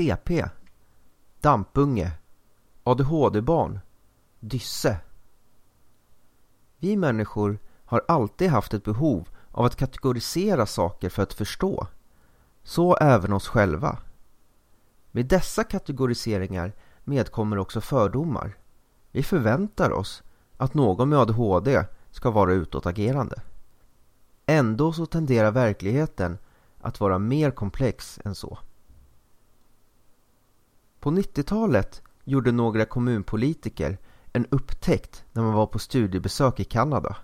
CP, dampunge, ADHD-barn, dysse. Vi människor har alltid haft ett behov av att kategorisera saker för att förstå. Så även oss själva. Med dessa kategoriseringar medkommer också fördomar. Vi förväntar oss att någon med ADHD ska vara utåtagerande. Ändå så tenderar verkligheten att vara mer komplex än så. På 90-talet gjorde några kommunpolitiker en upptäckt när man var på studiebesök i Kanada.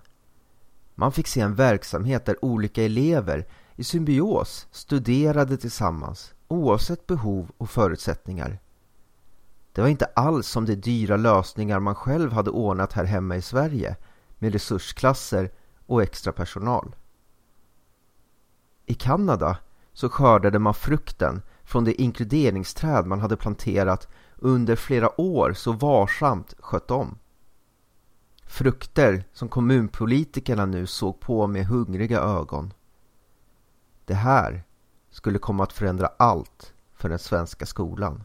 Man fick se en verksamhet där olika elever i symbios studerade tillsammans oavsett behov och förutsättningar. Det var inte alls som de dyra lösningar man själv hade ordnat här hemma i Sverige med resursklasser och extra personal. I Kanada så skördade man frukten från det inkluderingsträd man hade planterat under flera år så varsamt skött om. Frukter som kommunpolitikerna nu såg på med hungriga ögon. Det här skulle komma att förändra allt för den svenska skolan.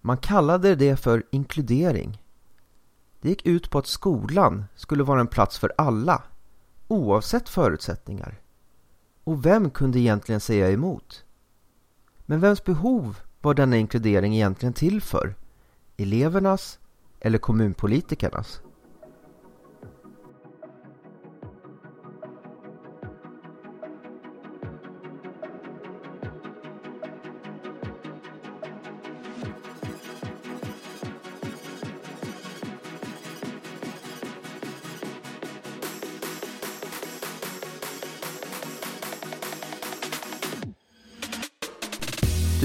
Man kallade det för inkludering. Det gick ut på att skolan skulle vara en plats för alla, oavsett förutsättningar. Och vem kunde egentligen säga emot? Men vems behov var denna inkludering egentligen till för? Elevernas eller kommunpolitikernas?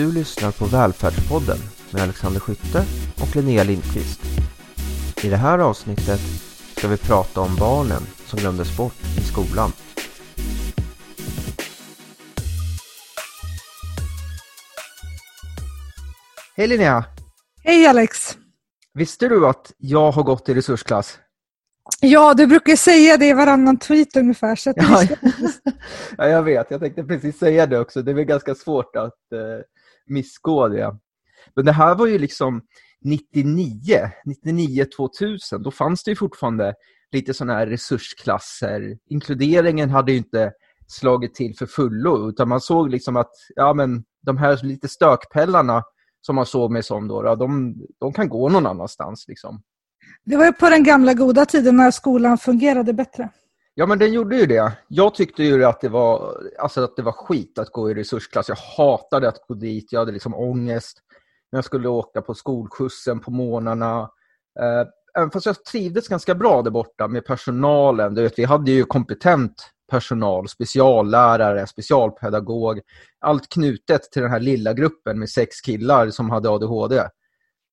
Du lyssnar på Välfärdspodden med Alexander Skytte och Linnea Lindqvist. I det här avsnittet ska vi prata om barnen som glömdes bort i skolan. Hej Linnea! Hej Alex! Visste du att jag har gått i resursklass? Ja, du brukar säga det i varannan tweet ungefär. Så ja, ja, jag vet. Jag tänkte precis säga det också. Det är väl ganska svårt att eh, missgå det. Men det här var ju liksom 99, 99 2000. Då fanns det ju fortfarande lite sådana här resursklasser. Inkluderingen hade ju inte slagit till för fullo utan man såg liksom att ja, men de här lite stökpellarna som man såg mig som då, de, de kan gå någon annanstans. Liksom. Det var ju på den gamla goda tiden när skolan fungerade bättre. Ja, men den gjorde ju det. Jag tyckte ju att det var, alltså att det var skit att gå i resursklass. Jag hatade att gå dit. Jag hade liksom ångest när jag skulle åka på skolskjutsen på morgnarna. Eh, även fast jag trivdes ganska bra där borta med personalen. Du vet, vi hade ju kompetent personal, speciallärare, specialpedagog. Allt knutet till den här lilla gruppen med sex killar som hade ADHD.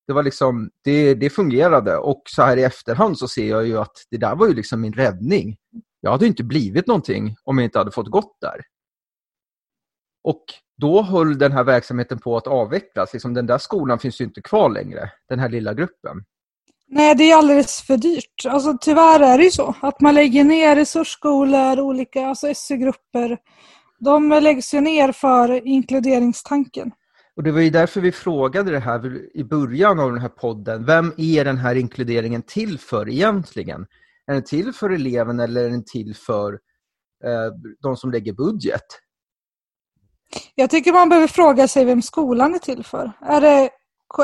Det var liksom, det, det fungerade och så här i efterhand så ser jag ju att det där var ju liksom min räddning. Jag hade inte blivit någonting om jag inte hade fått gått där. Och då höll den här verksamheten på att avvecklas. Liksom den där skolan finns ju inte kvar längre, den här lilla gruppen. Nej, det är alldeles för dyrt. Alltså, tyvärr är det ju så att man lägger ner resursskolor, olika alltså SU-grupper. De läggs ju ner för inkluderingstanken. Och Det var ju därför vi frågade det här i början av den här podden. Vem är den här inkluderingen till för egentligen? Är den till för eleven eller är den till för eh, de som lägger budget? Jag tycker man behöver fråga sig vem skolan är till för. Är det,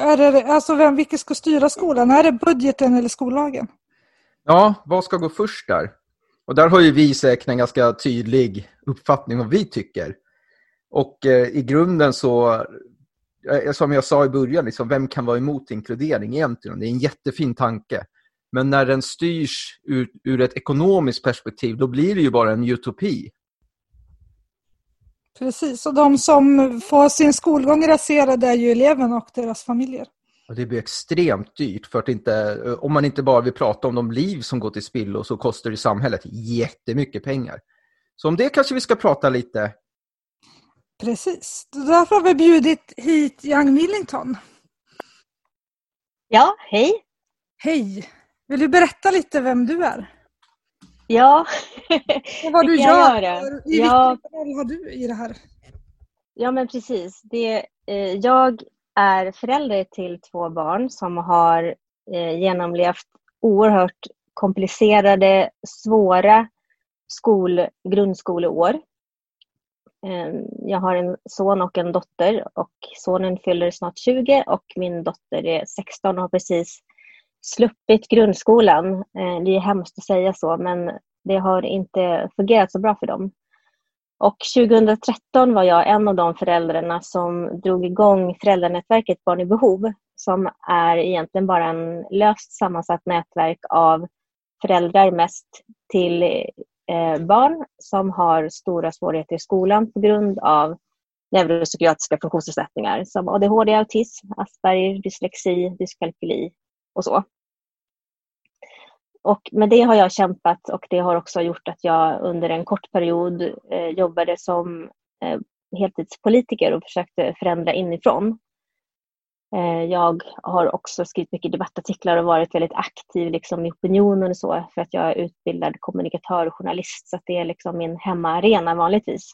är det, alltså vem, vilka ska styra skolan? Är det budgeten eller skollagen? Ja, vad ska gå först där? Och där har ju vi säkert en ganska tydlig uppfattning om vad vi tycker. Och eh, i grunden så, eh, som jag sa i början, liksom, vem kan vara emot inkludering egentligen? Det är en jättefin tanke. Men när den styrs ur, ur ett ekonomiskt perspektiv, då blir det ju bara en utopi. Precis, och de som får sin skolgång raserad är ju eleverna och deras familjer. Och det blir extremt dyrt för att inte, om man inte bara vill prata om de liv som går till spillo så kostar det samhället jättemycket pengar. Så om det kanske vi ska prata lite. Precis, därför har vi bjudit hit Young Millington. Ja, hej. Hej. Vill du berätta lite vem du är? Ja, och vad du gör. I ja. vilken roll har du i det här? Ja, men precis. Det, eh, jag är förälder till två barn som har eh, genomlevt oerhört komplicerade, svåra skol, grundskoleår. Eh, jag har en son och en dotter och sonen fyller snart 20 och min dotter är 16 och har precis sluppit grundskolan. Eh, det är hemskt att säga så men det har inte fungerat så bra för dem. Och 2013 var jag en av de föräldrarna som drog igång föräldranätverket Barn i behov som är egentligen bara en löst sammansatt nätverk av föräldrar mest till eh, barn som har stora svårigheter i skolan på grund av neuropsykiatriska funktionsnedsättningar som ADHD, autism, Asperger, dyslexi, dyskalkyli och så. Och med det har jag kämpat och det har också gjort att jag under en kort period eh, jobbade som eh, heltidspolitiker och försökte förändra inifrån. Eh, jag har också skrivit mycket debattartiklar och varit väldigt aktiv liksom, i opinionen och så för att jag är utbildad kommunikatör och journalist så det är liksom min hemmaarena vanligtvis.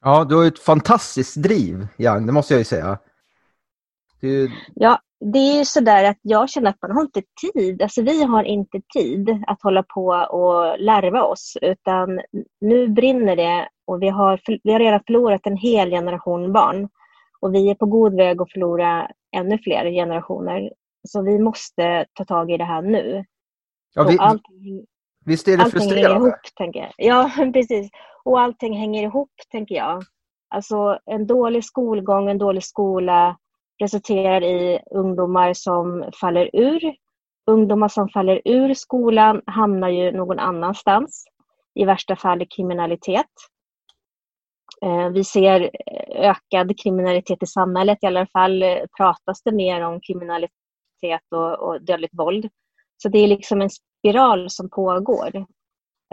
Ja, du har ett fantastiskt driv, Jan, det måste jag ju säga. Du... Ja, det är ju sådär att jag känner att man har inte tid. Alltså vi har inte tid att hålla på och larva oss utan nu brinner det och vi har, vi har redan förlorat en hel generation barn. Och vi är på god väg att förlora ännu fler generationer. Så vi måste ta tag i det här nu. Ja, vi, allting, visst är det allting frustrerande? Hänger ihop, tänker jag. Ja, precis. Och allting hänger ihop, tänker jag. Alltså en dålig skolgång, en dålig skola resulterar i ungdomar som faller ur. Ungdomar som faller ur skolan hamnar ju någon annanstans. I värsta fall i kriminalitet. Eh, vi ser ökad kriminalitet i samhället, i alla fall eh, pratas det mer om kriminalitet och, och dödligt våld. Så det är liksom en spiral som pågår.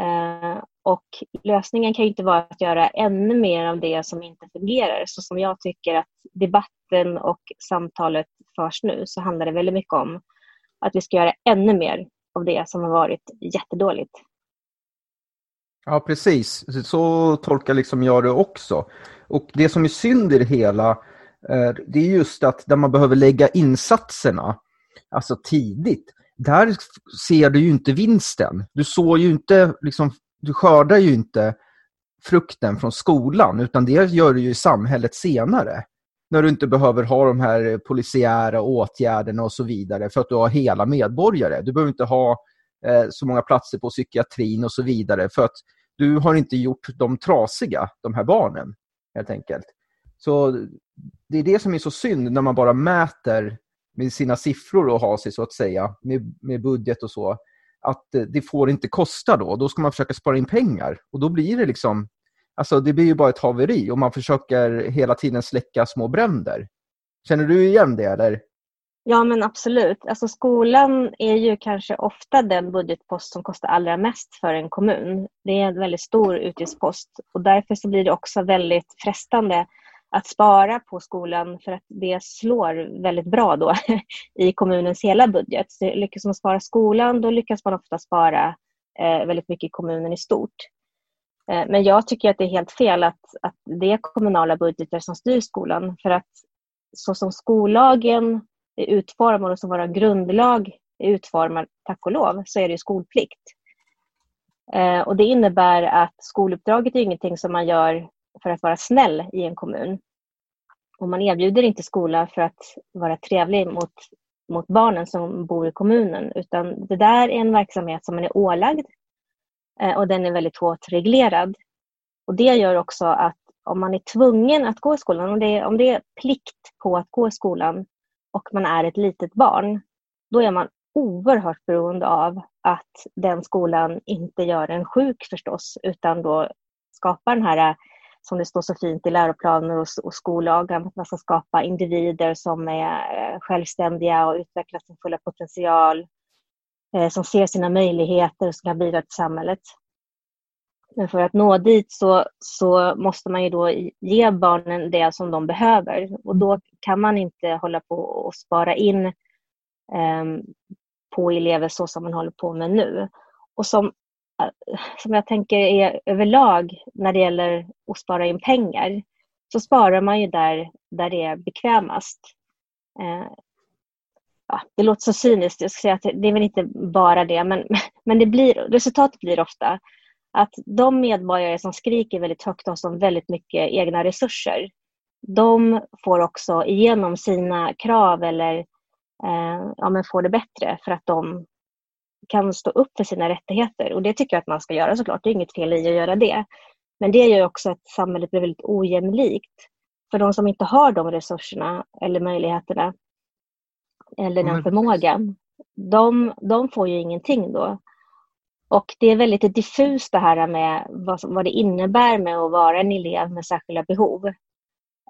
Eh, och lösningen kan ju inte vara att göra ännu mer av det som inte fungerar. Så som jag tycker att debatten och samtalet förs nu så handlar det väldigt mycket om att vi ska göra ännu mer av det som har varit jättedåligt. Ja, precis. Så tolkar liksom jag det också. Och det som är synd i det hela, eh, det är just att där man behöver lägga insatserna, alltså tidigt, där ser du ju inte vinsten. Du såg ju inte, liksom, du skördar ju inte frukten från skolan, utan det gör du ju i samhället senare. När du inte behöver ha de här polisiära åtgärderna och så vidare för att du har hela medborgare. Du behöver inte ha eh, så många platser på psykiatrin och så vidare för att du har inte gjort dem trasiga, de här barnen, helt enkelt. Så det är det som är så synd när man bara mäter med sina siffror och har sig så att säga, med, med budget och så, att eh, det får inte kosta då. Då ska man försöka spara in pengar och då blir det liksom, alltså det blir ju bara ett haveri och man försöker hela tiden släcka små bränder. Känner du igen det eller? Ja men absolut. Alltså skolan är ju kanske ofta den budgetpost som kostar allra mest för en kommun. Det är en väldigt stor utgiftspost och därför så blir det också väldigt frestande att spara på skolan för att det slår väldigt bra då i kommunens hela budget. Så lyckas man spara skolan då lyckas man ofta spara eh, väldigt mycket i kommunen i stort. Eh, men jag tycker att det är helt fel att, att det är kommunala budgetar som styr skolan för att så som skollagen är utformad och som vår grundlag är utformad, tack och lov, så är det skolplikt. Eh, och det innebär att skoluppdraget är ingenting som man gör för att vara snäll i en kommun. Och man erbjuder inte skola för att vara trevlig mot, mot barnen som bor i kommunen, utan det där är en verksamhet som man är ålagd eh, och den är väldigt hårt reglerad. Och det gör också att om man är tvungen att gå i skolan, om det är, om det är plikt på att gå i skolan och man är ett litet barn, då är man oerhört beroende av att den skolan inte gör en sjuk förstås, utan då skapar den här som det står så fint i läroplaner och, och skollagen, att man ska skapa individer som är eh, självständiga och utvecklar sin fulla potential, eh, som ser sina möjligheter och ska bidra till samhället. Men för att nå dit så, så måste man ju då ge barnen det som de behöver och då kan man inte hålla på och spara in eh, på elever så som man håller på med nu. Och som Eh, som jag tänker är överlag när det gäller att spara in pengar, så sparar man ju där, där det är bekvämast. Eh, ja, det låter så cyniskt, jag ska säga att det är väl inte bara det, men, men det blir, resultatet blir ofta att de medborgare som skriker väldigt högt och som väldigt mycket egna resurser, de får också igenom sina krav eller eh, ja, men får det bättre för att de kan stå upp för sina rättigheter. Och det tycker jag att man ska göra såklart. Det är inget fel i att göra det. Men det gör också att samhället blir väldigt ojämlikt. För de som inte har de resurserna eller möjligheterna eller den förmågan, de, de får ju ingenting då. Och det är väldigt diffust det här med vad, vad det innebär med att vara en elev med särskilda behov.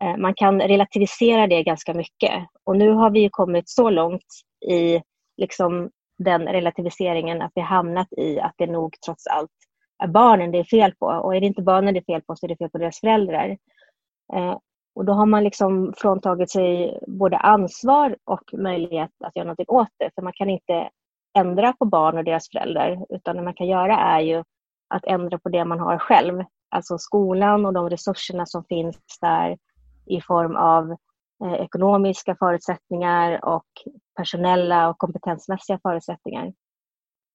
Eh, man kan relativisera det ganska mycket. Och nu har vi kommit så långt i liksom den relativiseringen att vi hamnat i att det nog trots allt är barnen det är fel på. Och är det inte barnen det är fel på så är det fel på deras föräldrar. Eh, och då har man liksom fråntagit sig både ansvar och möjlighet att göra något åt det. För man kan inte ändra på barn och deras föräldrar. Utan det man kan göra är ju att ändra på det man har själv. Alltså skolan och de resurserna som finns där i form av eh, ekonomiska förutsättningar och personella och kompetensmässiga förutsättningar.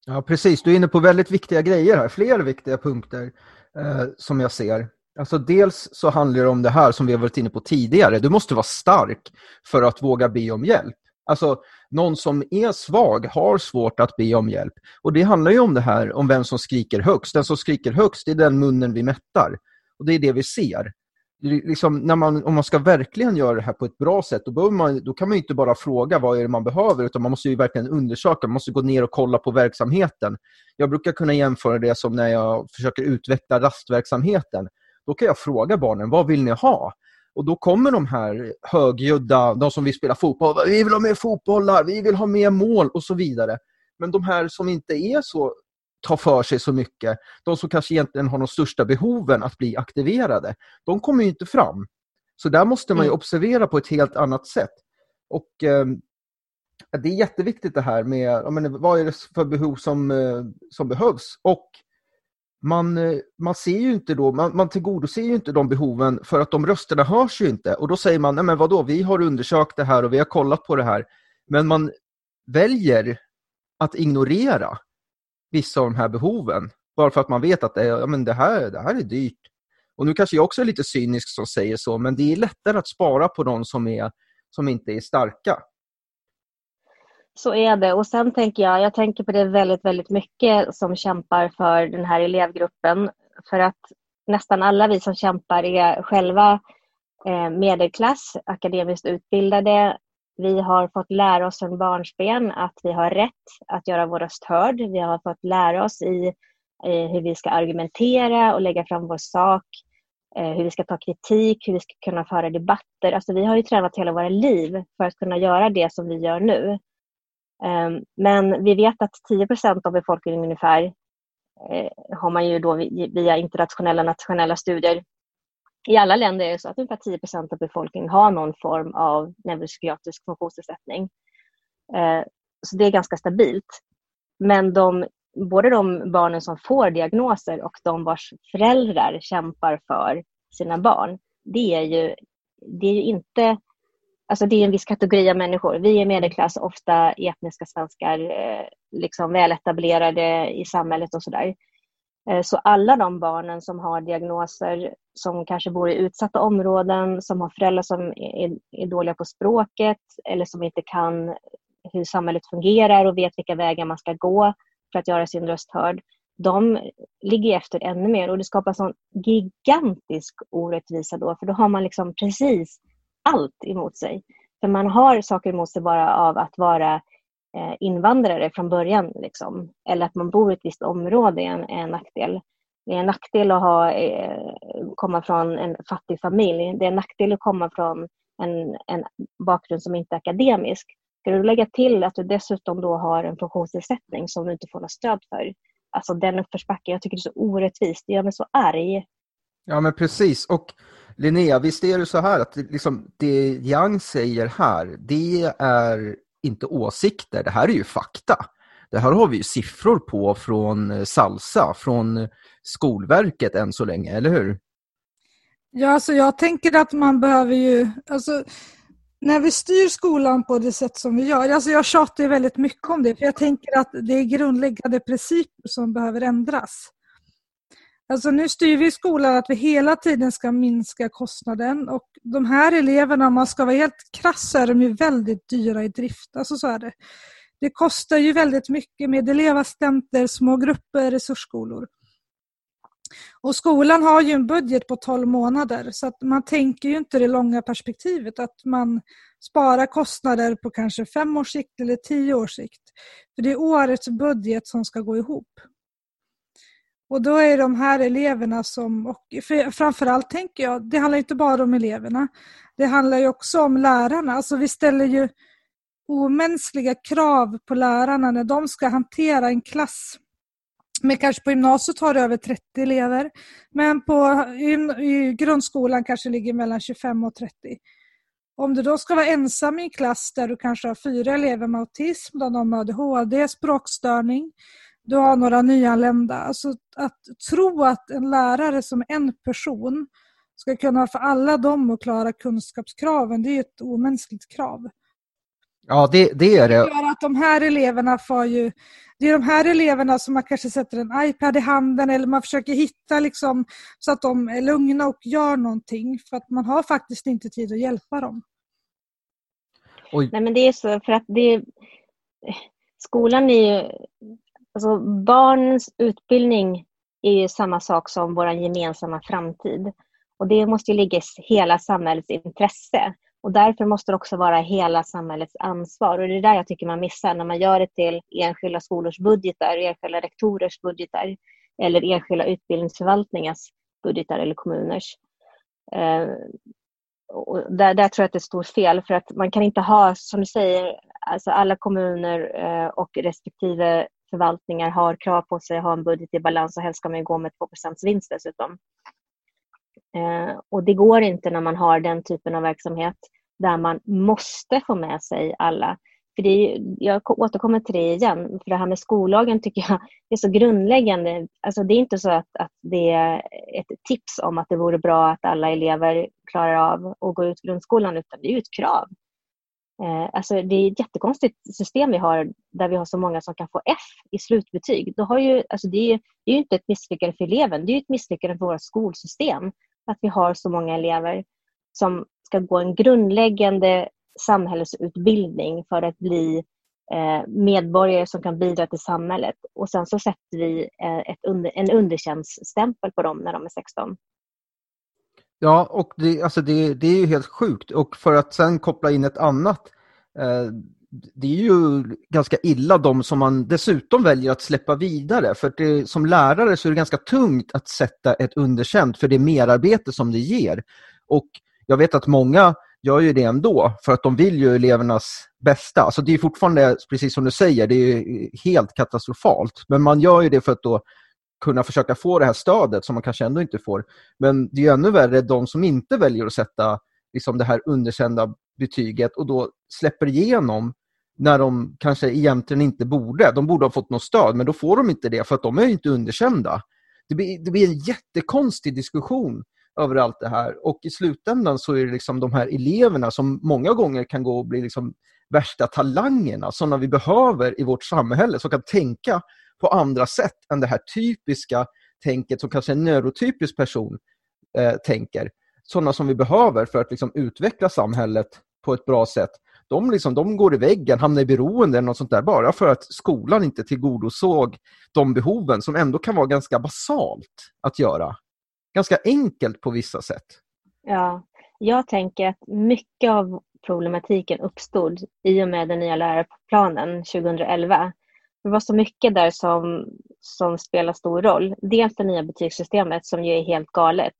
Ja, precis. Du är inne på väldigt viktiga grejer här. Fler viktiga punkter eh, som jag ser. Alltså dels så handlar det om det här som vi har varit inne på tidigare. Du måste vara stark för att våga be om hjälp. Alltså någon som är svag har svårt att be om hjälp. Och det handlar ju om det här om vem som skriker högst. Den som skriker högst är den munnen vi mättar. Och det är det vi ser liksom, när man, om man ska verkligen göra det här på ett bra sätt, då, man, då kan man inte bara fråga vad är det man behöver, utan man måste ju verkligen undersöka, man måste gå ner och kolla på verksamheten. Jag brukar kunna jämföra det som när jag försöker utveckla rastverksamheten. Då kan jag fråga barnen, vad vill ni ha? Och då kommer de här högljudda, de som vill spela fotboll, vi vill ha mer fotbollar, vi vill ha mer mål och så vidare. Men de här som inte är så ta för sig så mycket. De som kanske egentligen har de största behoven att bli aktiverade, de kommer ju inte fram. Så där måste man ju mm. observera på ett helt annat sätt. Och eh, Det är jätteviktigt det här med menar, vad är det för behov som, eh, som behövs. Och man, eh, man ser ju inte då, man, man tillgodoser ju inte de behoven för att de rösterna hörs ju inte. Och då säger man, nej men vadå, vi har undersökt det här och vi har kollat på det här. Men man väljer att ignorera vissa av de här behoven. Bara för att man vet att det, ja, men det, här, det här är dyrt. Och nu kanske jag också är lite cynisk som säger så, men det är lättare att spara på de som, är, som inte är starka. Så är det. Och sen tänker jag, jag tänker på det väldigt, väldigt mycket som kämpar för den här elevgruppen. För att nästan alla vi som kämpar är själva eh, medelklass, akademiskt utbildade, vi har fått lära oss från barnsben att vi har rätt att göra vår röst hörd. Vi har fått lära oss i hur vi ska argumentera och lägga fram vår sak, eh, hur vi ska ta kritik, hur vi ska kunna föra debatter. Alltså vi har ju tränat hela våra liv för att kunna göra det som vi gör nu. Ehm, men vi vet att 10 av befolkningen ungefär eh, har man ju då via internationella nationella studier i alla länder är det så att ungefär 10 procent av befolkningen har någon form av neuropsykiatrisk funktionsnedsättning. Eh, så det är ganska stabilt. Men de, både de barnen som får diagnoser och de vars föräldrar kämpar för sina barn, det är ju, det är ju inte Alltså det är en viss kategori av människor. Vi är medelklass, ofta etniska svenskar, eh, liksom väletablerade i samhället och sådär. Eh, så alla de barnen som har diagnoser, som kanske bor i utsatta områden, som har föräldrar som är, är dåliga på språket eller som inte kan hur samhället fungerar och vet vilka vägar man ska gå för att göra sin röst hörd, de ligger efter ännu mer och det skapar sån gigantisk orättvisa då, för då har man liksom precis allt emot sig. För man har saker emot sig bara av att vara eh, invandrare från början. Liksom. Eller att man bor i ett visst område är en, är en nackdel. Det är en nackdel att ha, eh, komma från en fattig familj. Det är en nackdel att komma från en, en bakgrund som inte är akademisk. Ska du lägga till att du dessutom då har en funktionsnedsättning som du inte får något stöd för. Alltså den uppförsbacken, jag tycker det är så orättvist. Det gör mig så arg. Ja men precis. Och Linnea, visst är det så här att liksom, det Yang säger här, det är inte åsikter, det här är ju fakta. Det här har vi ju siffror på från eh, Salsa, från eh, Skolverket än så länge, eller hur? Ja, alltså jag tänker att man behöver ju, alltså när vi styr skolan på det sätt som vi gör, alltså jag tjatar ju väldigt mycket om det, för jag tänker att det är grundläggande principer som behöver ändras. Alltså nu styr vi skolan att vi hela tiden ska minska kostnaden och de här eleverna, om man ska vara helt krass, så är de ju väldigt dyra i drift. Alltså så är det. Det kostar ju väldigt mycket med elevassistenter, små grupper, resursskolor. Och skolan har ju en budget på 12 månader så att man tänker ju inte det långa perspektivet att man sparar kostnader på kanske fem års sikt eller tio års sikt. För det är årets budget som ska gå ihop. Och då är de här eleverna som, och framförallt tänker jag, det handlar inte bara om eleverna. Det handlar ju också om lärarna. Alltså vi ställer ju omänskliga krav på lärarna när de ska hantera en klass men kanske på gymnasiet har det över 30 elever. Men på, i, i grundskolan kanske ligger mellan 25 och 30. Om du då ska vara ensam i en klass där du kanske har fyra elever med autism, de har ADHD, språkstörning, du har några nyanlända. Alltså att tro att en lärare som en person ska kunna få alla dem att klara kunskapskraven, det är ett omänskligt krav. Ja, det, det är det. det gör att de här eleverna får ju... Det är de här eleverna som man kanske sätter en iPad i handen eller man försöker hitta liksom, så att de är lugna och gör någonting för att man har faktiskt inte tid att hjälpa dem. Oj. Nej men det är så för att det skolan är ju alltså barnens utbildning är ju samma sak som vår gemensamma framtid. Och det måste ju ligga i hela samhällets intresse. Och därför måste det också vara hela samhällets ansvar. Och det är där jag tycker man missar när man gör det till enskilda skolors budgetar, enskilda rektorers budgetar eller enskilda utbildningsförvaltningars budgetar eller kommuners. Eh, och där, där tror jag att det är ett stort fel för att man kan inte ha, som du säger, alltså alla kommuner eh, och respektive förvaltningar har krav på sig att ha en budget i balans och helst ska man gå med 2 vinst dessutom. Eh, och det går inte när man har den typen av verksamhet där man måste få med sig alla. För det är, jag återkommer till det igen, för det här med skollagen tycker jag är så grundläggande. Alltså det är inte så att, att det är ett tips om att det vore bra att alla elever klarar av att gå ut grundskolan, utan det är ju ett krav. Eh, alltså det är ett jättekonstigt system vi har där vi har så många som kan få F i slutbetyg. Då har ju, alltså det, är, det är ju inte ett misslyckande för eleven, det är ett misslyckande för vårt skolsystem att vi har så många elever som ska gå en grundläggande samhällsutbildning för att bli eh, medborgare som kan bidra till samhället. Och sen så sätter vi eh, ett under, en underkänsstämpel på dem när de är 16. Ja, och det, alltså det, det är ju helt sjukt. Och för att sen koppla in ett annat. Eh, det är ju ganska illa de som man dessutom väljer att släppa vidare. För det, som lärare så är det ganska tungt att sätta ett underkänt för det merarbete som det ger. Och jag vet att många gör ju det ändå för att de vill ju elevernas bästa. Alltså det är fortfarande, precis som du säger, det är helt katastrofalt. Men man gör ju det för att då kunna försöka få det här stödet som man kanske ändå inte får. Men det är ännu värre de som inte väljer att sätta liksom det här underkända betyget och då släpper igenom när de kanske egentligen inte borde. De borde ha fått något stöd, men då får de inte det för att de är inte underkända. Det blir, det blir en jättekonstig diskussion över allt det här och i slutändan så är det liksom de här eleverna som många gånger kan gå och bli liksom värsta talangerna, sådana vi behöver i vårt samhälle, som kan tänka på andra sätt än det här typiska tänket som kanske en neurotypisk person eh, tänker. Sådana som vi behöver för att liksom utveckla samhället på ett bra sätt de, liksom, de går i väggen, hamnar i beroende eller något sånt där bara för att skolan inte tillgodosåg de behoven som ändå kan vara ganska basalt att göra. Ganska enkelt på vissa sätt. Ja, jag tänker att mycket av problematiken uppstod i och med den nya läroplanen 2011. Det var så mycket där som, som spelar stor roll. Dels det nya betygssystemet som ju är helt galet.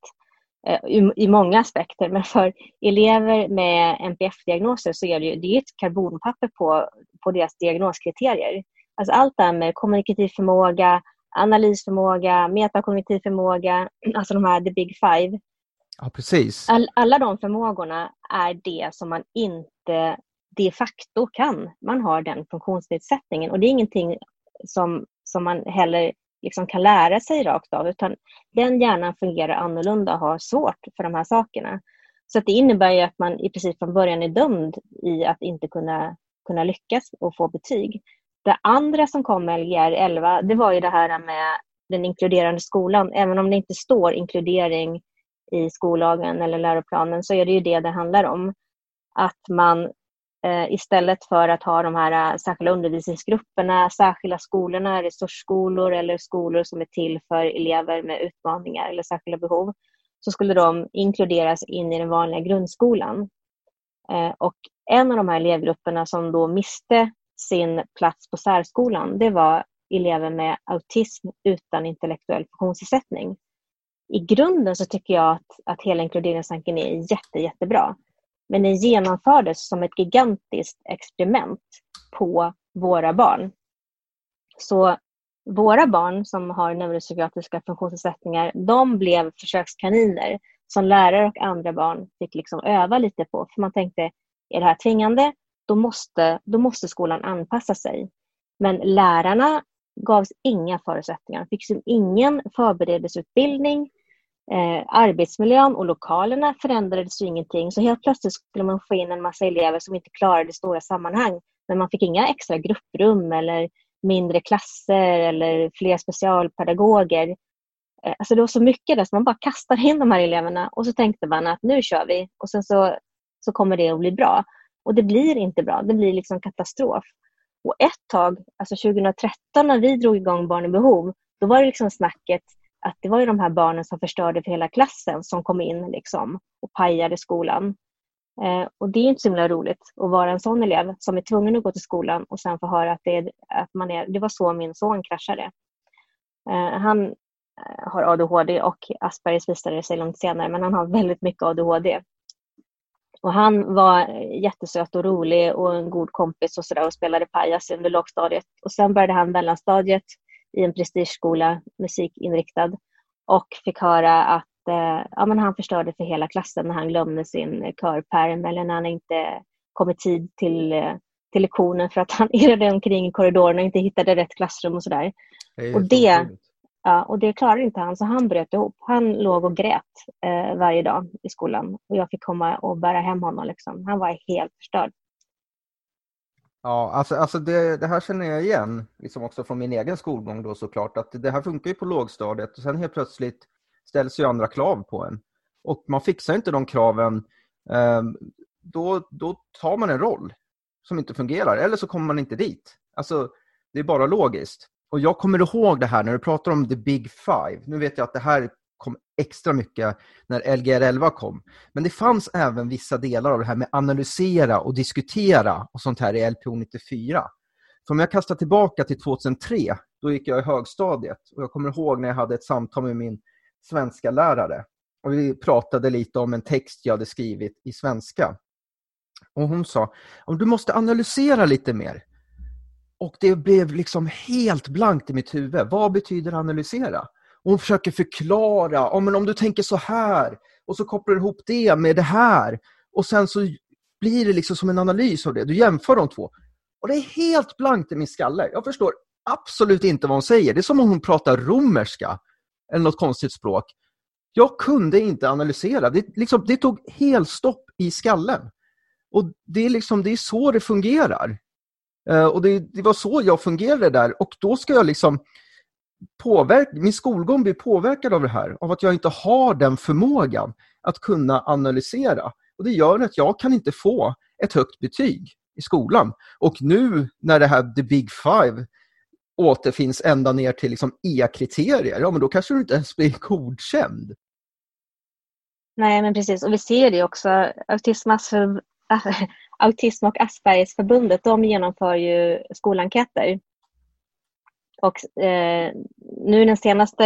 Eh, i, många aspekter. Men för elever med NPF-diagnoser så är det ju det är ett karbonpapper på, på deras diagnoskriterier. Alltså allt det här med kommunikativ förmåga, analysförmåga, metakognitiv förmåga, alltså de här the big five. Ja, precis. All, alla de förmågorna är det som man inte de facto kan. Man har den funktionsnedsättningen och det är ingenting som, som man heller liksom kan lära sig rakt av, utan den hjärnan fungerar annorlunda och har svårt för de här sakerna. Så det innebär ju att man i princip från början är dömd i att inte kunna, kunna lyckas och få betyg. Det andra som kom med Lgr 11, det var ju det här med den inkluderande skolan. Även om det inte står inkludering i skollagen eller läroplanen så är det ju det det handlar om. Att man Eh, istället för att ha de här eh, särskilda undervisningsgrupperna, särskilda skolorna, resursskolor eller skolor som är till för elever med utmaningar eller särskilda behov, så skulle de inkluderas in i den vanliga grundskolan. Eh, och en av de här elevgrupperna som då miste sin plats på särskolan, det var elever med autism utan intellektuell funktionsnedsättning. I grunden så tycker jag att, att hela inkluderingstanken är jätte, jättebra. Men den genomfördes som ett gigantiskt experiment på våra barn. Så våra barn som har neuropsykiatriska funktionsnedsättningar, de blev försökskaniner som lärare och andra barn fick liksom öva lite på. För man tänkte, är det här tvingande, då måste, då måste skolan anpassa sig. Men lärarna gavs inga förutsättningar, De fick liksom ingen förberedelseutbildning. Eh, arbetsmiljön och lokalerna förändrades ju ingenting. Så helt plötsligt skulle man få in en massa elever som inte klarade stora sammanhang. Men man fick inga extra grupprum eller mindre klasser eller fler specialpedagoger. Eh, alltså det var så mycket där så man bara kastade in de här eleverna och så tänkte man att nu kör vi och sen så, så kommer det att bli bra. Och det blir inte bra, det blir liksom katastrof. Och ett tag, alltså 2013 när vi drog igång Barn i behov, då var det liksom snacket att det var ju de här barnen som förstörde för hela klassen som kom in liksom och pajade skolan. Eh, och det är inte så himla roligt att vara en sån elev som är tvungen att gå till skolan och sen få höra att, det, är, att man är, det var så min son kraschade. Eh, han eh, har ADHD och Aspergers visade sig långt senare, men han har väldigt mycket ADHD. Och han var jättesöt och rolig och en god kompis och, så där, och spelade pajas under lågstadiet. Och sen började han mellanstadiet i en prestigeskola, musikinriktad, och fick höra att eh, ja, men han förstörde för hela klassen när han glömde sin körperm eller när han inte kom i tid till, eh, till lektionen för att han irrade omkring i korridoren och inte hittade rätt klassrum och sådär. Det och det, ja, och det klarade inte han, så han bröt ihop. Han låg och grät eh, varje dag i skolan och jag fick komma och bära hem honom. Liksom. Han var helt förstörd. Ja, alltså, alltså det, det, här känner jag igen, liksom också från min egen skolgång då såklart, att det här funkar ju på lågstadiet och sen helt plötsligt ställs ju andra krav på en. Och man fixar inte de kraven, ehm, då, då tar man en roll som inte fungerar, eller så kommer man inte dit. Alltså, det är bara logiskt. Och jag kommer ihåg det här när du pratar om the big five. Nu vet jag att det här kom extra mycket när Lgr 11 kom. Men det fanns även vissa delar av det här med analysera och diskutera och sånt här i LPO 94. För om jag kastar tillbaka till 2003, då gick jag i högstadiet och jag kommer ihåg när jag hade ett samtal med min svenska lärare och vi pratade lite om en text jag hade skrivit i svenska. Och hon sa, om du måste analysera lite mer. Och det blev liksom helt blankt i mitt huvud. Vad betyder analysera? Och hon försöker förklara, oh, men om du tänker så här och så kopplar du ihop det med det här och sen så blir det liksom som en analys av det. Du jämför de två. Och det är helt blankt i min skalle. Jag förstår absolut inte vad hon säger. Det är som om hon pratar romerska eller något konstigt språk. Jag kunde inte analysera. Det, liksom, det tog helt stopp i skallen. Och det är, liksom, det är så det fungerar. Uh, och det, det, var så jag fungerade där. Och då ska jag liksom påverk, min skolgång blir påverkad av det här, av att jag inte har den förmågan att kunna analysera. Och Det gör att jag kan inte få ett högt betyg i skolan. Och nu när det här the big five återfinns ända ner till liksom E-kriterier, ja men då kanske du inte ens blir godkänd. Nej, men precis. Och vi ser det också. Autism, Autism och Aspergers förbundet, de genomför ju skolenkäter och eh, nu den senaste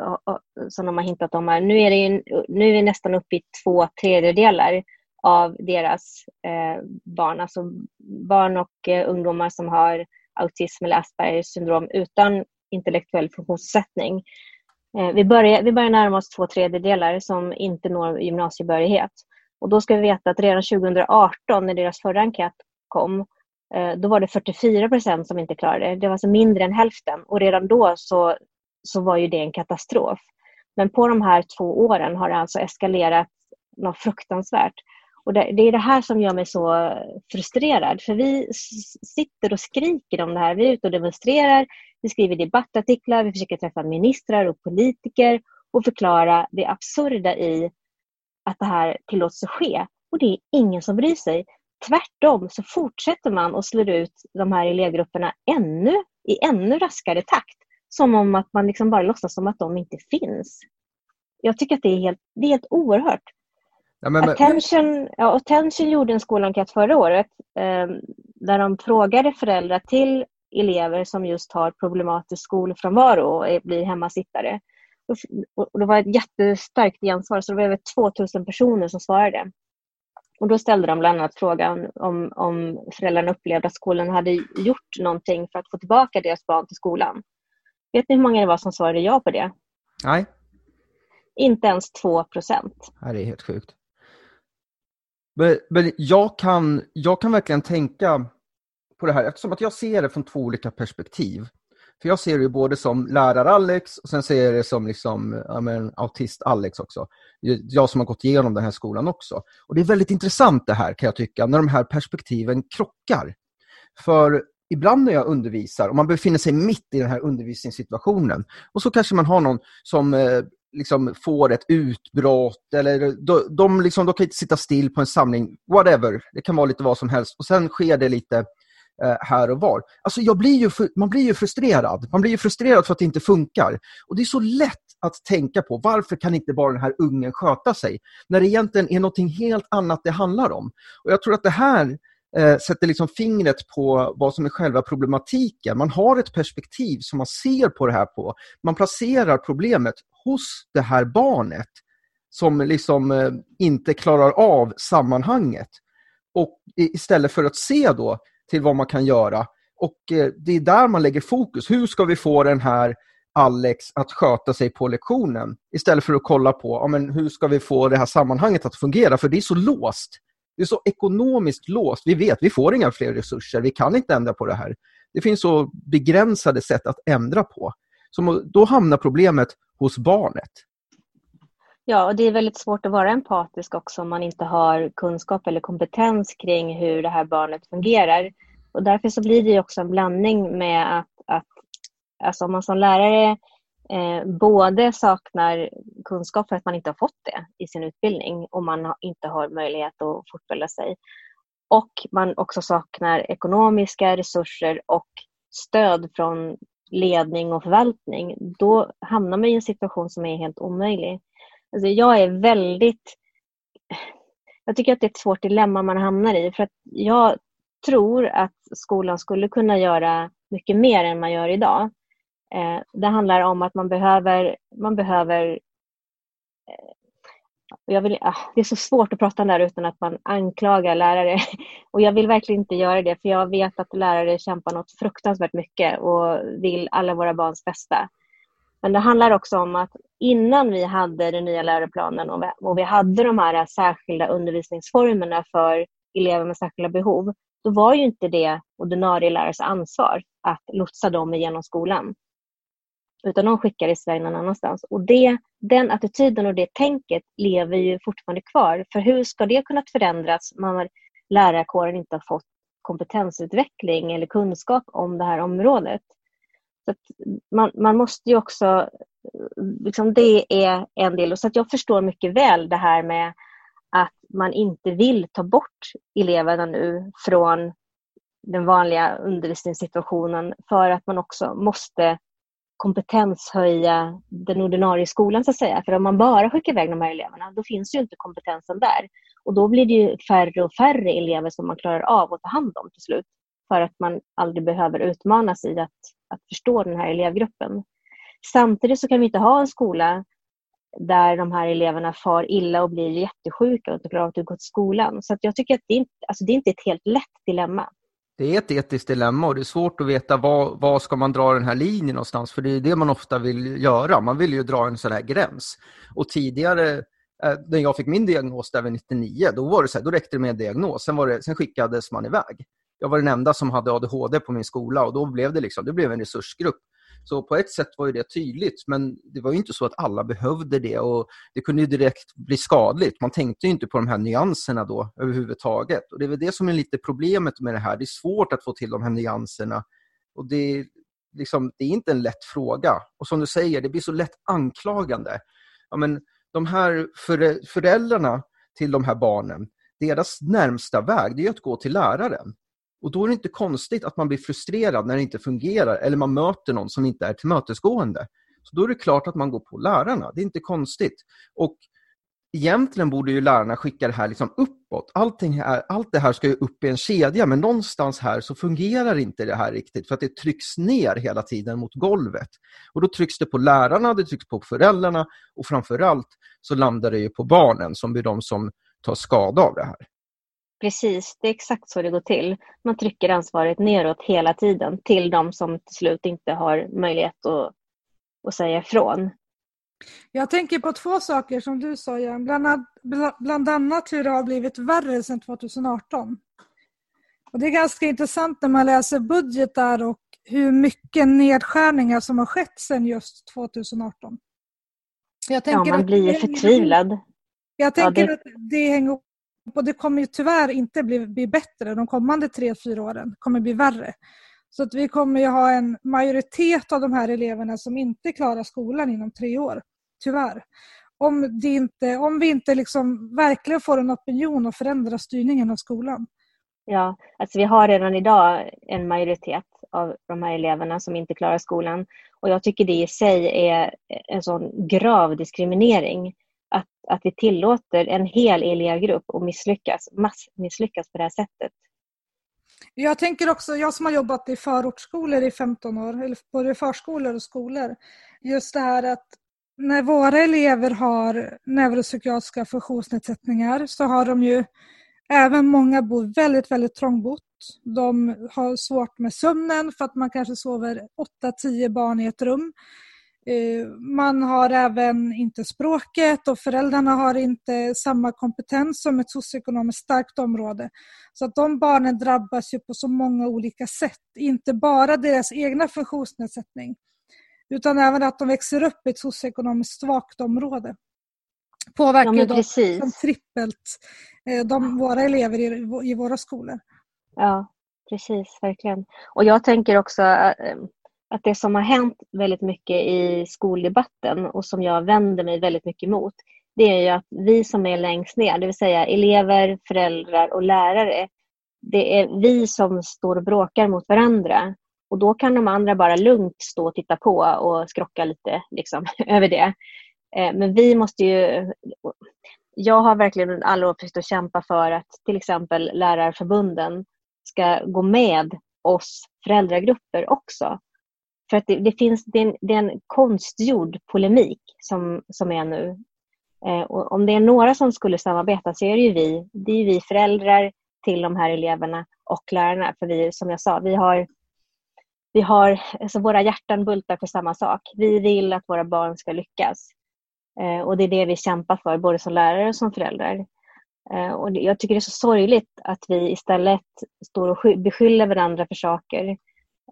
eh, som de har hintat om här, nu är, det nu är vi nästan uppe i två tredjedelar av deras eh, barn, alltså barn och eh, ungdomar som har autism eller Aspergers syndrom utan intellektuell funktionsnedsättning. Eh, vi, börjar, vi börjar närma oss två tredjedelar som inte når gymnasiebehörighet. Och då ska vi veta att redan 2018 när deras förra enkät kom Eh, då var det 44 procent som inte klarade det. Det var alltså mindre än hälften och redan då så, så var ju det en katastrof. Men på de här två åren har det alltså eskalerat något fruktansvärt. Och det, det, är det här som gör mig så frustrerad. För vi sitter och skriker om det här. Vi är ute och demonstrerar, vi skriver debattartiklar, vi försöker träffa ministrar och politiker och förklara det absurda i att det här tillåts ske. Och det är ingen som bryr sig. Tvärtom så fortsätter man och slår ut de här elevgrupperna ännu, i ännu raskare takt. Som om att man liksom bara låtsas som att de inte finns. Jag tycker att det är helt, det är helt oerhört. Ja, men, Attention, ja, Attention gjorde en skolenkät förra året eh, där de frågade föräldrar till elever som just har problematisk skolfrånvaro och blir hemmasittare. Och det var ett jättestarkt gensvar, så det var över 2000 personer som svarade. Och då ställde de bland annat frågan om, om föräldrarna upplevde att skolan hade gjort någonting för att få tillbaka deras barn till skolan. Vet ni hur många det var som svarade ja på det? Nej. Inte ens 2 procent. Det är helt sjukt. Men, men jag, kan, jag kan verkligen tänka på det här eftersom att jag ser det från två olika perspektiv. För jag ser det både som lärar-Alex och sen ser jag det som liksom, ja, autist-Alex också. Jag som har gått igenom den här skolan också. Och Det är väldigt intressant det här kan jag tycka, när de här perspektiven krockar. För ibland när jag undervisar, och man befinner sig mitt i den här undervisningssituationen, och så kanske man har någon som eh, liksom får ett utbrott eller de, de, liksom, de kan inte sitta still på en samling, whatever. Det kan vara lite vad som helst. Och sen sker det lite eh, Eh, här och var. Alltså jag blir ju, man blir ju frustrerad. Man blir ju frustrerad för att det inte funkar. Och det är så lätt att tänka på varför kan inte bara den här ungen sköta sig? När det egentligen är något helt annat det handlar om. Och Jag tror att det här eh, sätter liksom fingret på vad som är själva problematiken. Man har ett perspektiv som man ser på det här på. Man placerar problemet hos det här barnet som liksom eh, inte klarar av sammanhanget. Och istället för att se då till vad man kan göra. Och eh, det är där man lägger fokus. Hur ska vi få den här Alex att sköta sig på lektionen? Istället för att kolla på ja, men hur ska vi få det här sammanhanget att fungera? För det är så låst. Det är så ekonomiskt låst. Vi vet, vi får inga fler resurser. Vi kan inte ändra på det här. Det finns så begränsade sätt att ändra på. Så då hamnar problemet hos barnet. Ja, och det är väldigt svårt att vara empatisk också om man inte har kunskap eller kompetens kring hur det här barnet fungerar. Och därför så blir det också en blandning med att, att alltså om man som lärare eh, både saknar kunskap för att man inte har fått det i sin utbildning och man inte har möjlighet att fortbilda sig. Och man också saknar ekonomiska resurser och stöd från ledning och förvaltning, då hamnar man i en situation som är helt omöjlig. Alltså jag är väldigt... Jag tycker att det är ett svårt dilemma man hamnar i. För att jag tror att skolan skulle kunna göra mycket mer än man gör idag. Eh, det handlar om att man behöver, man behöver eh, jag vill, ah, det är så svårt att prata om det här utan att man anklagar lärare. Och jag vill verkligen inte göra det för jag vet att lärare kämpar något fruktansvärt mycket och vill alla våra barns bästa. Men det handlar också om att innan vi hade den nya läroplanen och vi, och vi hade de här särskilda undervisningsformerna för elever med särskilda behov, då var ju inte det ordinarie lärares ansvar att lotsa dem igenom skolan. Utan de skickades iväg någon annanstans. Och det, den attityden och det tänket lever ju fortfarande kvar. För hur ska det kunna förändras när lärarkåren inte har fått kompetensutveckling eller kunskap om det här området? Så man, man måste ju också... Liksom det är en del. Så att jag förstår mycket väl det här med att man inte vill ta bort eleverna nu från den vanliga undervisningssituationen för att man också måste kompetenshöja den ordinarie skolan så att säga. För om man bara skickar iväg de här eleverna då finns ju inte kompetensen där. Och då blir det ju färre och färre elever som man klarar av att ta hand om till slut. För att man aldrig behöver utmanas i att, att förstå den här elevgruppen. Samtidigt så kan vi inte ha en skola där de här eleverna far illa och blir jättesjuka och inte klarar av att gå till skolan. Så jag tycker att det, inte, alltså det är inte ett helt lätt dilemma det är ett etiskt dilemma och det är svårt att veta var, var ska man dra den här linjen någonstans, för det är det man ofta vill göra. Man vill ju dra en sån här gräns. Och tidigare, eh, när jag fick min diagnos där vid 99, då var det så här, då räckte det med en diagnos, sen, var det, sen skickades man iväg jag var den enda som hade ADHD på min skola och då blev det liksom, det blev en resursgrupp. Så på ett sätt var det tydligt, men det var inte så att alla behövde det och det kunde ju direkt bli skadligt. Man tänkte inte på de här nyanserna då överhuvudtaget. Och det är väl det som är lite problemet med det här. Det är svårt att få till de här nyanserna och det, liksom, det är inte en lätt fråga. Och som du säger, det blir så lätt anklagande. Ja, men de här föräldrarna till de här barnen, deras närmsta väg det är att gå till läraren. Och då är det inte konstigt att man blir frustrerad när det inte fungerar eller man möter någon som inte är tillmötesgående. Så då är det klart att man går på lärarna. Det är inte konstigt. Och egentligen borde ju lärarna skicka det här liksom uppåt. Allting här, allt det här ska ju upp i en kedja, men någonstans här så fungerar inte det här riktigt för att det trycks ner hela tiden mot golvet. Och då trycks det på lärarna, det trycks på föräldrarna och framförallt så landar det ju på barnen som blir de som tar skada av det här. Precis, det är exakt så det går till. Man trycker ansvaret neråt hela tiden till de som till slut inte har möjlighet att, att säga ifrån. Jag tänker på två saker som du sa, Jan. Bland, bland annat hur det har blivit värre sedan 2018. Och det är ganska intressant när man läser budgetar och hur mycket nedskärningar som har skett sedan just 2018. Jag tänker ja, man blir ju förtvivlad. Jag tänker ja, det... att det hänger och det kommer ju tyvärr inte bli, bli bättre de kommande tre, fyra åren. Det kommer bli värre. Så att vi kommer ju ha en majoritet av de här eleverna som inte klarar skolan inom tre år. Tyvärr. Om, det inte, om vi inte liksom verkligen får en opinion och förändrar styrningen av skolan. Ja, alltså vi har redan idag en majoritet av de här eleverna som inte klarar skolan. Och jag tycker det i sig är en sån grav diskriminering att, att vi tillåter en hel elevgrupp att misslyckas, massmisslyckas på det här sättet. Jag tänker också, jag som har jobbat i förortsskolor i 15 år, eller både förskolor och skolor, just det här att när våra elever har neuropsykiatriska funktionsnedsättningar så har de ju, även många bor väldigt, väldigt trångbott. De har svårt med sömnen för att man kanske sover 8-10 barn i ett rum. Eh, man har även inte språket och föräldrarna har inte samma kompetens som ett socioekonomiskt starkt område. Så att de barnen drabbas ju på så många olika sätt. Inte bara deras egna funktionsnedsättning utan även att de växer upp i ett socioekonomiskt svagt område. Påverkar ja, dem trippelt eh, de, våra elever i, i våra skolor. Ja, precis, verkligen. Och jag tänker också eh, att det som har hänt väldigt mycket i skoldebatten och som jag vänder mig väldigt mycket emot, det är ju att vi som är längst ner, det vill säga elever, föräldrar och lärare, det är vi som står och bråkar mot varandra. Och då kan de andra bara lugnt stå och titta på och skrocka lite liksom, över det. Eh, men vi måste ju... Jag har verkligen alla år försökt att kämpa för att till exempel lärarförbunden ska gå med oss föräldragrupper också för att det, det finns, det är, en, det är, en, konstgjord polemik som, som är nu. Eh, och om det är några som skulle samarbeta så är det ju vi. Det är vi föräldrar till de här eleverna och lärarna. För vi, som jag sa, vi har, vi har alltså våra hjärtan bultar för samma sak. Vi vill att våra barn ska lyckas. Eh, och det är det vi kämpar för, både som lärare och som föräldrar. Eh, och jag tycker det är så sorgligt att vi istället står och beskyller varandra för saker Eh,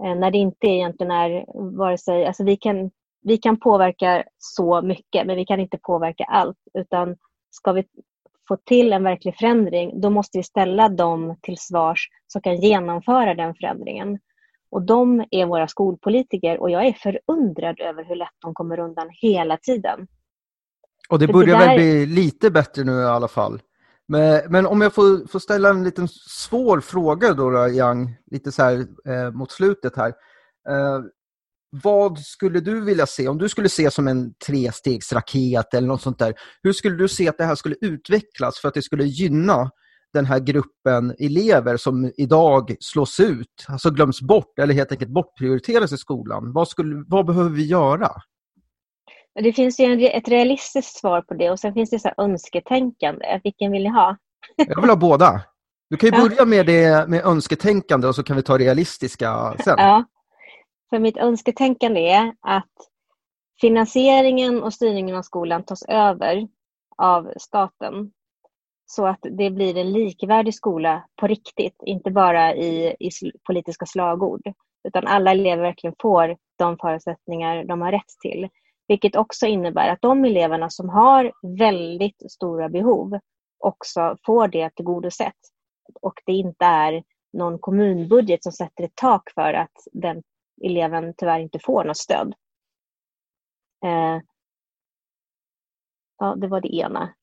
när det inte egentligen är vare sig, alltså vi kan, vi kan påverka så mycket men vi kan inte påverka allt utan ska vi få till en verklig förändring då måste vi ställa dem till svars som kan genomföra den förändringen. Och de är våra skolpolitiker och jag är förundrad över hur lätt de kommer undan hela tiden. Och det börjar det där... väl bli lite bättre nu i alla fall? Men, men, om jag får, får, ställa en liten svår fråga då, då Yang, lite så här eh, mot slutet här. Eh, vad skulle du vilja se, om du skulle se som en trestegsraket eller något sånt där, hur skulle du se att det här skulle utvecklas för att det skulle gynna den här gruppen elever som idag slås ut, alltså glöms bort eller helt enkelt bortprioriteras i skolan? Vad, skulle, vad behöver vi göra? Det finns ju ett realistiskt svar på det och sen finns det så önsketänkande. Vilken vill ni ha? Jag vill ha båda. Du kan ju ja. börja med, det, med önsketänkande och så kan vi ta realistiska sen. Ja. För mitt önsketänkande är att finansieringen och styrningen av skolan tas över av staten så att det blir en likvärdig skola på riktigt, inte bara i, i politiska slagord, utan alla elever verkligen får de förutsättningar de har rätt till. Vilket också innebär att de eleverna som har väldigt stora behov också får det tillgodosett. Och det inte är någon kommunbudget som sätter ett tak för att den eleven tyvärr inte får något stöd. Eh, ja, det var det ena.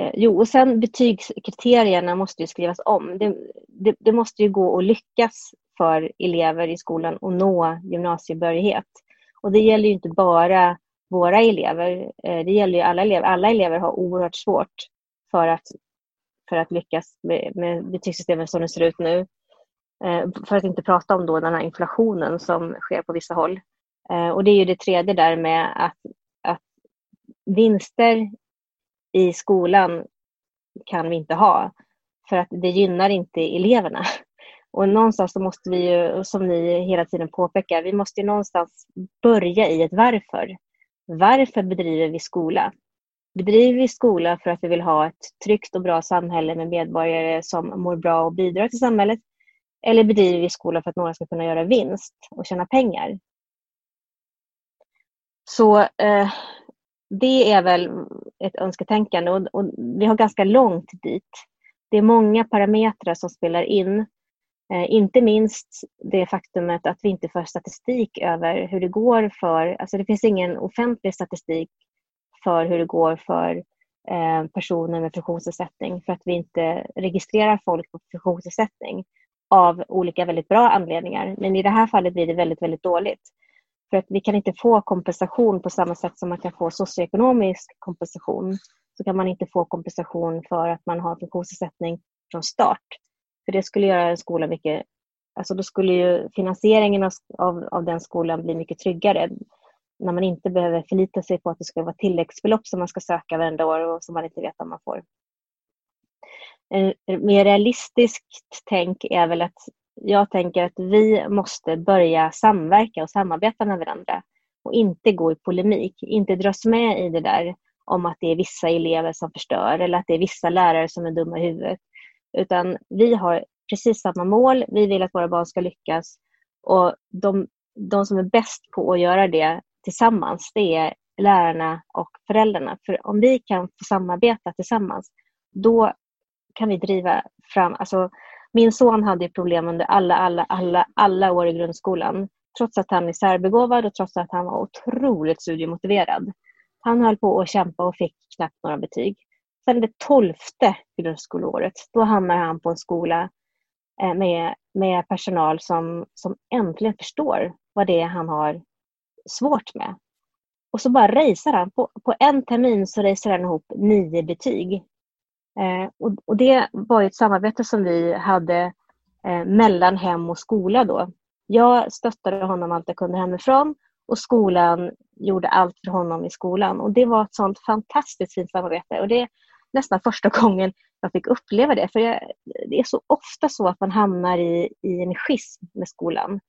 Eh, jo, och sen betygskriterierna måste ju skrivas om. Det, det, det, måste ju gå att lyckas för elever i skolan att nå gymnasiebehörighet. Och det gäller ju inte bara våra elever, eh, det gäller ju alla elever. Alla elever har oerhört svårt för att, för att lyckas med, med betygssystemet som det ser ut nu. Eh, för att inte prata om då den här inflationen som sker på vissa håll. Eh, och det är ju det tredje där med att, att vinster i skolan kan vi inte ha. För att det gynnar inte eleverna. Och någonstans så måste vi ju, som ni hela tiden påpekar, vi måste ju någonstans börja i ett varför. Varför bedriver vi skola? Bedriver vi skola för att vi vill ha ett tryggt och bra samhälle med medborgare som mår bra och bidrar till samhället? Eller bedriver vi skola för att några ska kunna göra vinst och tjäna pengar? Så eh, det är väl ett önsketänkande och, och, vi har ganska långt dit. Det är många parametrar som spelar in. Eh, inte minst det faktumet att vi inte får statistik över hur det går för, alltså det finns ingen offentlig statistik för hur det går för eh, personer med funktionsnedsättning för att vi inte registrerar folk med funktionsnedsättning av olika väldigt bra anledningar. Men i det här fallet blir det väldigt, väldigt dåligt. För att vi kan inte få kompensation på samma sätt som man kan få socioekonomisk kompensation. Så kan man inte få kompensation för att man har funktionsnedsättning från start. För det skulle göra en skola mycket... Alltså då skulle ju finansieringen av, av, av den skolan bli mycket tryggare. När man inte behöver förlita sig på att det ska vara tilläggsbelopp som man ska söka varenda år och som man inte vet om man får. En mer realistiskt tänk är väl att jag tänker att vi måste börja samverka och samarbeta med varandra och inte gå i polemik, inte dras med i det där om att det är vissa elever som förstör eller att det är vissa lärare som är dumma i huvudet. Utan vi har precis samma mål, vi vill att våra barn ska lyckas och de, de som är bäst på att göra det tillsammans, det är lärarna och föräldrarna. För om vi kan få samarbeta tillsammans, då kan vi driva fram, alltså min son hade problem under alla, alla, alla, alla år i grundskolan. Trots att han är särbegåvad och trots att han var otroligt studiemotiverad. Han höll på att kämpa och fick knappt några betyg. Sen det tolfte grundskoleåret, då hamnar han på en skola eh, med, med personal som, som äntligen förstår vad det är han har svårt med. Och så bara racear han. På, på en termin så racear han ihop nio betyg. Eh, och, och, det var ett samarbete som vi hade eh, mellan hem och skola då. Jag stöttade honom allt jag kunde hemifrån och skolan gjorde allt för honom i skolan. Och Det var ett sånt fantastiskt fint samarbete. Och Det nästan första gången jag fick uppleva det. För jag, Det är så ofta så att man hamnar i, i en schism med skolan.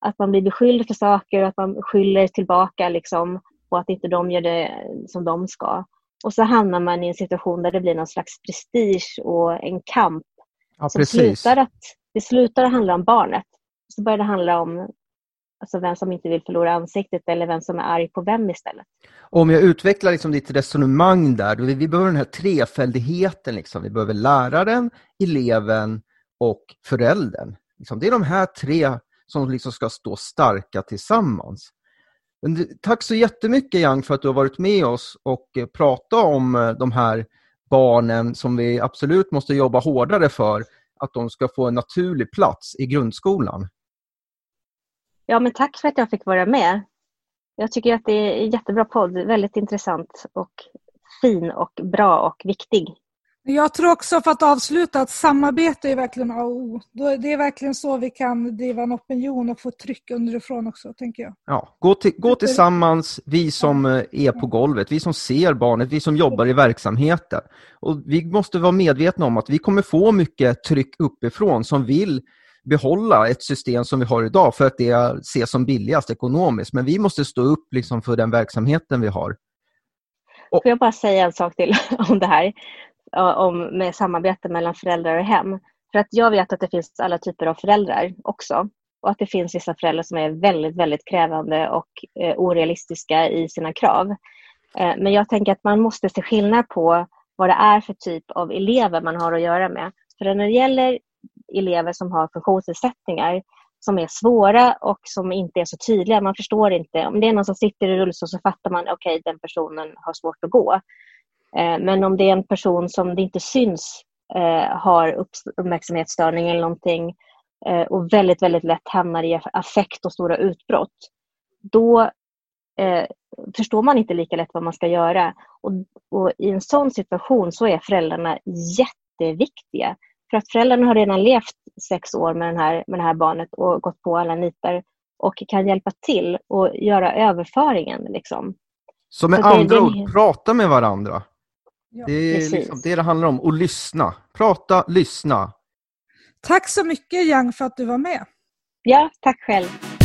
Att man blir beskylld för saker och att man skyller tillbaka liksom, på att inte de gör det som de ska. Och så hamnar man i en situation där det blir någon slags prestige och en kamp. Ja, som slutar att, det slutar att handla om barnet. Så börjar det handla om alltså vem som inte vill förlora ansiktet eller vem som är arg på vem istället. Om jag utvecklar liksom ditt resonemang där, vi, vi behöver den här trefaldigheten. Liksom. Vi behöver läraren, eleven och föräldern. Liksom. Det är de här tre som liksom ska stå starka tillsammans. Men tack så jättemycket Yang för att du har varit med oss och eh, pratat om eh, de här barnen som vi absolut måste jobba hårdare för att de ska få en naturlig plats i grundskolan. Ja, men tack för att jag fick vara med. Jag tycker att det är en jättebra podd, väldigt intressant och fin och bra och viktig. Jag tror också, för att avsluta, att samarbete är verkligen A och O. Det är verkligen så vi kan driva en opinion och få tryck underifrån också, tänker jag. Ja, gå, till, gå tillsammans, vi som eh, är på golvet, vi som ser barnet, vi som jobbar i verksamheten. Och vi måste vara medvetna om att vi kommer få mycket tryck uppifrån som vill behålla ett system som vi har idag för att det ses som billigast ekonomiskt. Men vi måste stå upp liksom för den verksamheten vi har. Och... Får jag bara säga en sak till om det här? om, med samarbete mellan föräldrar och hem. För att jag vet att det finns alla typer av föräldrar också. Och att det finns vissa föräldrar som är väldigt, väldigt krävande och eh, orealistiska i sina krav. Eh, men jag tänker att man måste se skillnad på vad det är för typ av elever man har att göra med. För när det gäller elever som har funktionsnedsättningar som är svåra och som inte är så tydliga. Man förstår inte. Om det är någon som sitter i rullstol så fattar man okej, okay, den personen har svårt att gå. Eh, men om det är en person som det inte syns eh, har uppmärksamhetsstörning eller någonting eh, och väldigt, väldigt lätt hamnar i affekt och stora utbrott, då förstår man inte lika lätt vad man ska göra. Och, och I en sån situation så är föräldrarna jätteviktiga. För att föräldrarna har redan levt sex år med, den här, med det här barnet och gått på alla nitar och kan hjälpa till och göra överföringen. Liksom. Så med så andra det, ord, prata med varandra. Ja, det är liksom det det handlar om, och lyssna. Prata, lyssna. Tack så mycket Yang för att du var med. Ja, tack själv.